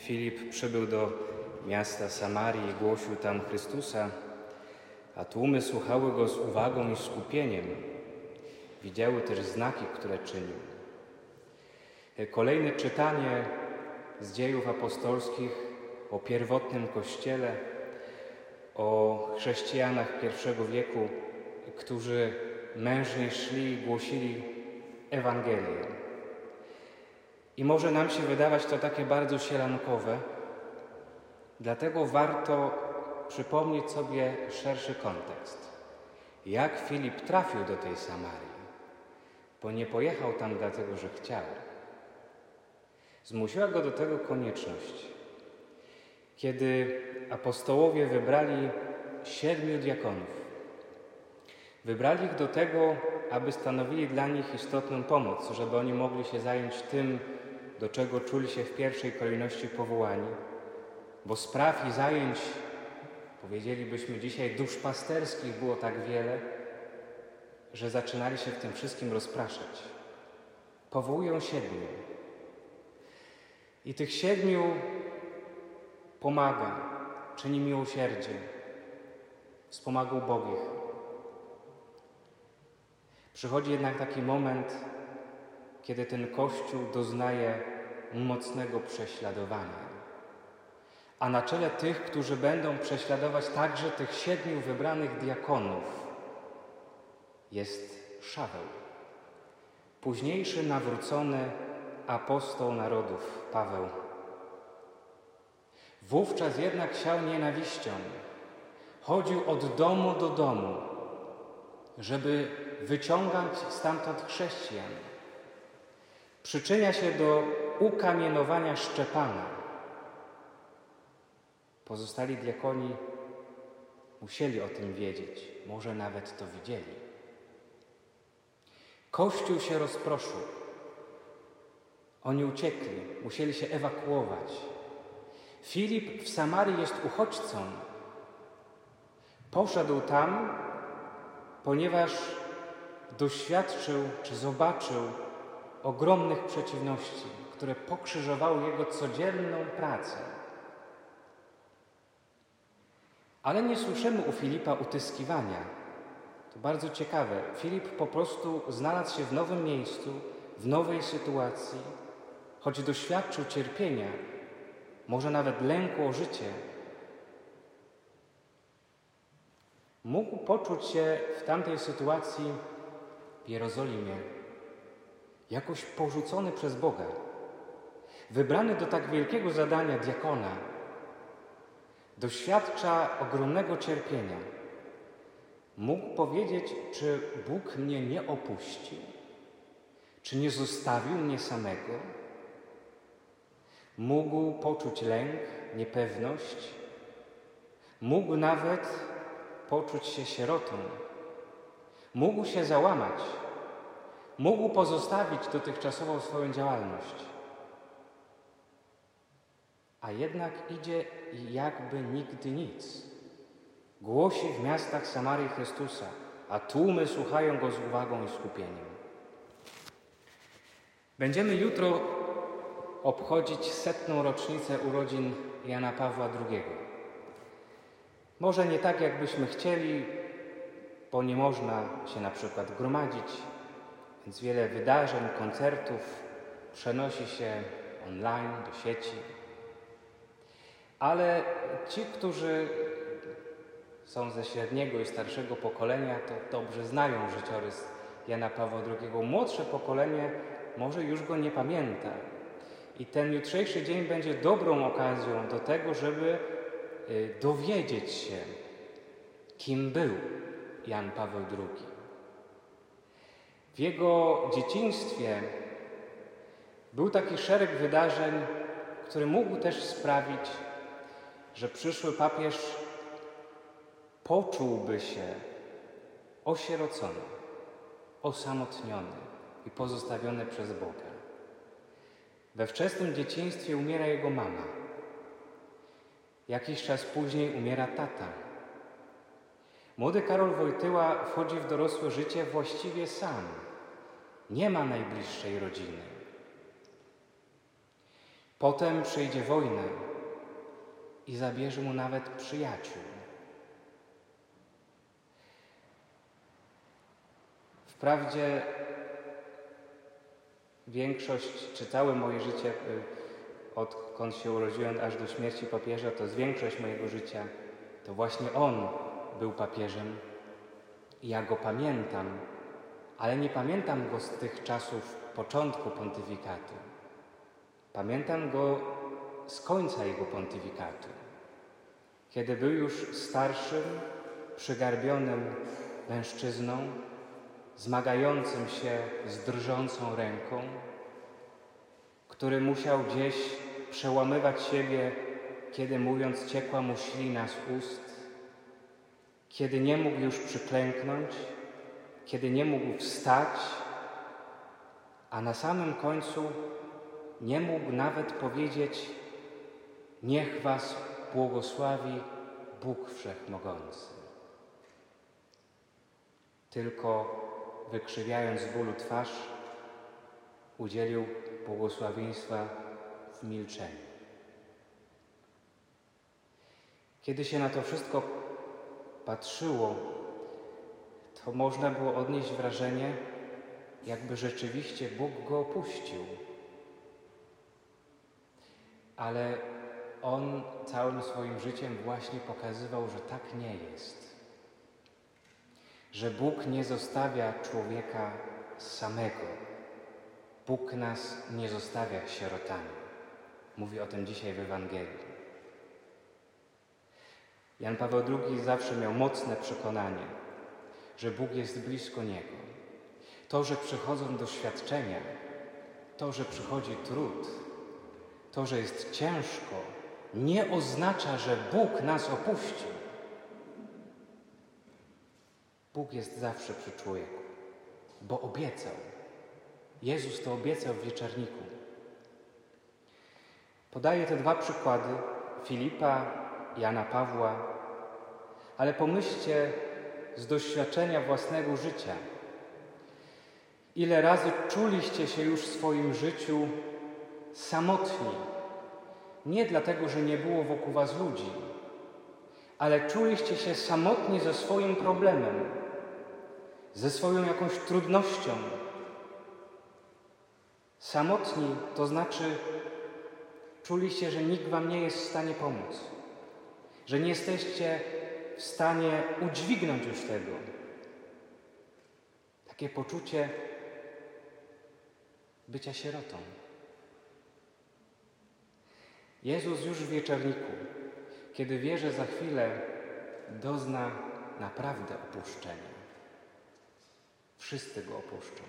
Filip przybył do miasta Samarii i głosił tam Chrystusa, a tłumy słuchały go z uwagą i skupieniem. Widziały też znaki, które czynił. Kolejne czytanie z dziejów apostolskich o pierwotnym kościele, o chrześcijanach pierwszego wieku, którzy mężnie szli i głosili Ewangelię. I może nam się wydawać to takie bardzo sielankowe, dlatego warto przypomnieć sobie szerszy kontekst. Jak Filip trafił do tej Samarii, bo nie pojechał tam dlatego, że chciał. Zmusiła go do tego konieczność. Kiedy apostołowie wybrali siedmiu diakonów, wybrali ich do tego, aby stanowili dla nich istotną pomoc, żeby oni mogli się zająć tym, do czego czuli się w pierwszej kolejności powołani, bo spraw i zajęć, powiedzielibyśmy dzisiaj, duszpasterskich było tak wiele, że zaczynali się w tym wszystkim rozpraszać. Powołują siedmiu. I tych siedmiu pomaga, czyni miłosierdzie, wspomaga ubogich. Przychodzi jednak taki moment, kiedy ten Kościół doznaje mocnego prześladowania. A na czele tych, którzy będą prześladować także tych siedmiu wybranych diakonów, jest Szaweł, późniejszy nawrócony apostoł narodów Paweł. Wówczas jednak siał nienawiścią, chodził od domu do domu, żeby wyciągać stamtąd chrześcijan. Przyczynia się do ukamienowania Szczepana. Pozostali diakoni musieli o tym wiedzieć, może nawet to widzieli. Kościół się rozproszył. Oni uciekli, musieli się ewakuować. Filip w Samarii jest uchodźcą. Poszedł tam, ponieważ doświadczył czy zobaczył ogromnych przeciwności, które pokrzyżowały jego codzienną pracę. Ale nie słyszymy u Filipa utyskiwania. To bardzo ciekawe. Filip po prostu znalazł się w nowym miejscu, w nowej sytuacji, choć doświadczył cierpienia, może nawet lęku o życie. Mógł poczuć się w tamtej sytuacji w Jerozolimie jakoś porzucony przez Boga, wybrany do tak wielkiego zadania diakona, doświadcza ogromnego cierpienia. Mógł powiedzieć, czy Bóg mnie nie opuścił, czy nie zostawił mnie samego. Mógł poczuć lęk, niepewność, mógł nawet poczuć się sierotą, mógł się załamać mógł pozostawić dotychczasową swoją działalność. A jednak idzie jakby nigdy nic. Głosi w miastach Samarii Chrystusa, a tłumy słuchają go z uwagą i skupieniem. Będziemy jutro obchodzić setną rocznicę urodzin Jana Pawła II. Może nie tak, jakbyśmy chcieli, bo nie można się na przykład gromadzić, więc wiele wydarzeń, koncertów przenosi się online, do sieci. Ale ci, którzy są ze średniego i starszego pokolenia, to dobrze znają życiorys Jana Pawła II. Młodsze pokolenie może już go nie pamięta. I ten jutrzejszy dzień będzie dobrą okazją do tego, żeby y, dowiedzieć się, kim był Jan Paweł II. W jego dzieciństwie był taki szereg wydarzeń, który mógł też sprawić, że przyszły papież poczułby się osierocony, osamotniony i pozostawiony przez Boga. We wczesnym dzieciństwie umiera jego mama. Jakiś czas później umiera tata. Młody Karol Wojtyła wchodzi w dorosłe życie właściwie sam. Nie ma najbliższej rodziny. Potem przyjdzie wojna i zabierze mu nawet przyjaciół. Wprawdzie większość, czy całe moje życie, y, odkąd się urodziłem aż do śmierci papieża, to jest większość mojego życia, to właśnie on był papieżem. Ja go pamiętam, ale nie pamiętam go z tych czasów początku pontyfikatu. Pamiętam go z końca jego pontyfikatu, kiedy był już starszym, przygarbionym mężczyzną, zmagającym się z drżącą ręką, który musiał gdzieś przełamywać siebie, kiedy mówiąc ciekła mu ślina z ust, kiedy nie mógł już przyklęknąć, kiedy nie mógł wstać, a na samym końcu nie mógł nawet powiedzieć: Niech Was błogosławi Bóg Wszechmogący. Tylko wykrzywiając z bólu twarz, udzielił błogosławieństwa w milczeniu. Kiedy się na to wszystko patrzyło, to można było odnieść wrażenie, jakby rzeczywiście Bóg go opuścił. Ale on całym swoim życiem właśnie pokazywał, że tak nie jest. Że Bóg nie zostawia człowieka samego. Bóg nas nie zostawia sierotami. Mówi o tym dzisiaj w Ewangelii. Jan Paweł II zawsze miał mocne przekonanie, że Bóg jest blisko niego. To, że przychodzą doświadczenia, to, że przychodzi trud, to, że jest ciężko, nie oznacza, że Bóg nas opuścił. Bóg jest zawsze przy człowieku, bo obiecał. Jezus to obiecał w wieczorniku. Podaję te dwa przykłady Filipa, Jana Pawła, ale pomyślcie z doświadczenia własnego życia. Ile razy czuliście się już w swoim życiu samotni? Nie dlatego, że nie było wokół Was ludzi, ale czuliście się samotni ze swoim problemem, ze swoją jakąś trudnością. Samotni to znaczy czuliście, że nikt Wam nie jest w stanie pomóc, że nie jesteście w stanie udźwignąć już tego. Takie poczucie bycia sierotą. Jezus już w wieczorniku, kiedy wie, że za chwilę dozna naprawdę opuszczenia. Wszyscy go opuszczą.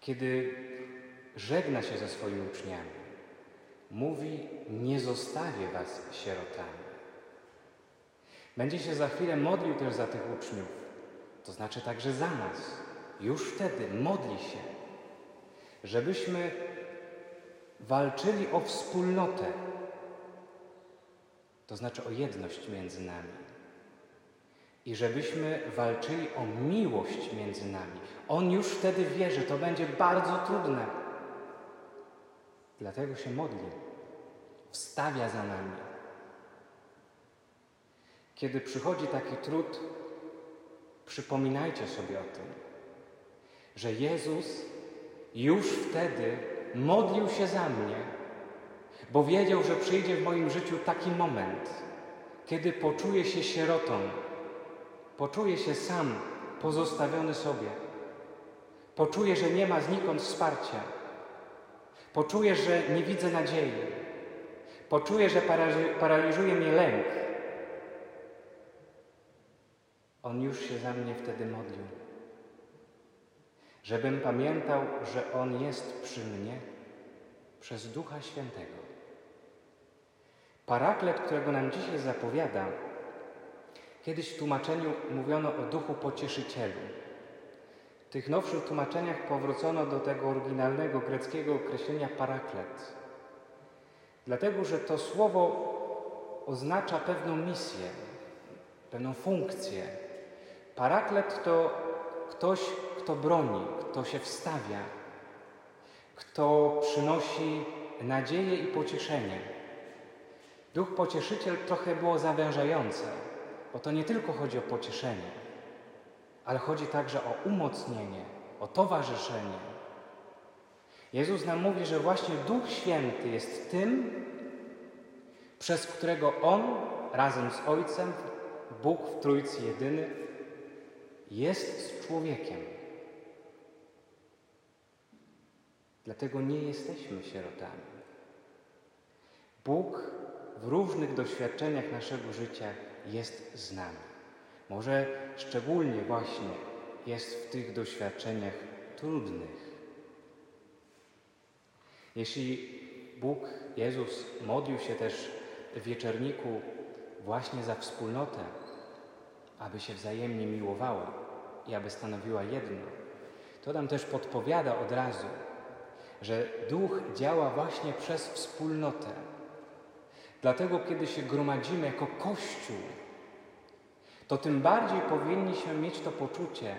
Kiedy żegna się ze swoimi uczniami, mówi: Nie zostawię was sierotami. Będzie się za chwilę modlił też za tych uczniów, to znaczy także za nas. Już wtedy modli się, żebyśmy walczyli o wspólnotę, to znaczy o jedność między nami. I żebyśmy walczyli o miłość między nami. On już wtedy wie, że to będzie bardzo trudne. Dlatego się modli, wstawia za nami. Kiedy przychodzi taki trud, przypominajcie sobie o tym, że Jezus już wtedy modlił się za mnie, bo wiedział, że przyjdzie w moim życiu taki moment, kiedy poczuję się sierotą, poczuję się sam, pozostawiony sobie, poczuję, że nie ma znikąd wsparcia, poczuję, że nie widzę nadziei, poczuję, że paraliżuje mnie lęk. On już się za mnie wtedy modlił żebym pamiętał, że On jest przy mnie przez Ducha Świętego. Paraklet, którego nam dzisiaj zapowiada, kiedyś w tłumaczeniu mówiono o Duchu Pocieszycielu. W tych nowszych tłumaczeniach powrócono do tego oryginalnego greckiego określenia paraklet. Dlatego, że to słowo oznacza pewną misję, pewną funkcję. Paraklet to ktoś, kto broni, kto się wstawia. kto przynosi nadzieję i pocieszenie. Duch pocieszyciel trochę było zawężające, bo to nie tylko chodzi o pocieszenie, ale chodzi także o umocnienie, o towarzyszenie. Jezus nam mówi, że właśnie Duch Święty jest tym, przez którego On razem z Ojcem, Bóg w Trójcy Jedyny, jest z człowiekiem. Dlatego nie jesteśmy sierotami. Bóg w różnych doświadczeniach naszego życia jest z nami. Może szczególnie właśnie jest w tych doświadczeniach trudnych. Jeśli Bóg, Jezus modlił się też w wieczerniku właśnie za wspólnotę, aby się wzajemnie miłowała i aby stanowiła jedno, to nam też podpowiada od razu, że Duch działa właśnie przez wspólnotę. Dlatego, kiedy się gromadzimy jako Kościół, to tym bardziej powinniśmy mieć to poczucie,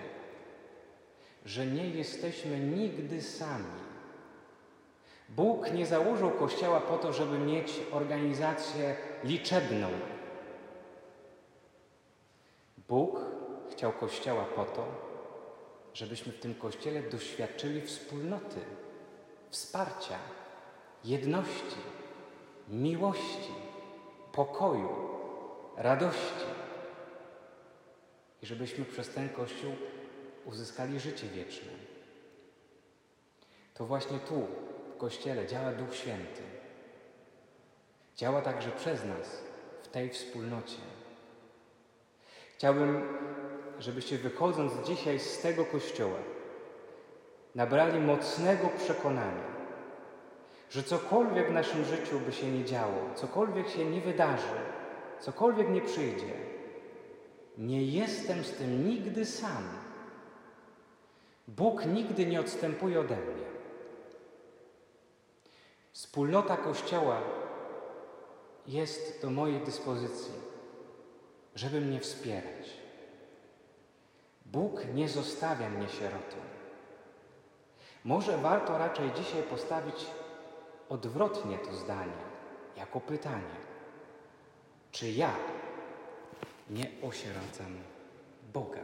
że nie jesteśmy nigdy sami. Bóg nie założył Kościoła po to, żeby mieć organizację liczebną. Bóg chciał Kościoła po to, żebyśmy w tym Kościele doświadczyli wspólnoty, wsparcia, jedności, miłości, pokoju, radości. I żebyśmy przez ten Kościół uzyskali życie wieczne. To właśnie tu, w Kościele, działa Duch Święty. Działa także przez nas, w tej wspólnocie. Chciałbym, żebyście wychodząc dzisiaj z tego Kościoła, nabrali mocnego przekonania, że cokolwiek w naszym życiu by się nie działo, cokolwiek się nie wydarzy, cokolwiek nie przyjdzie, nie jestem z tym nigdy sam. Bóg nigdy nie odstępuje ode mnie. Wspólnota Kościoła jest do mojej dyspozycji, żeby mnie wspierać. Bóg nie zostawia mnie sierotą. Może warto raczej dzisiaj postawić odwrotnie to zdanie, jako pytanie: czy ja nie osieracam Boga?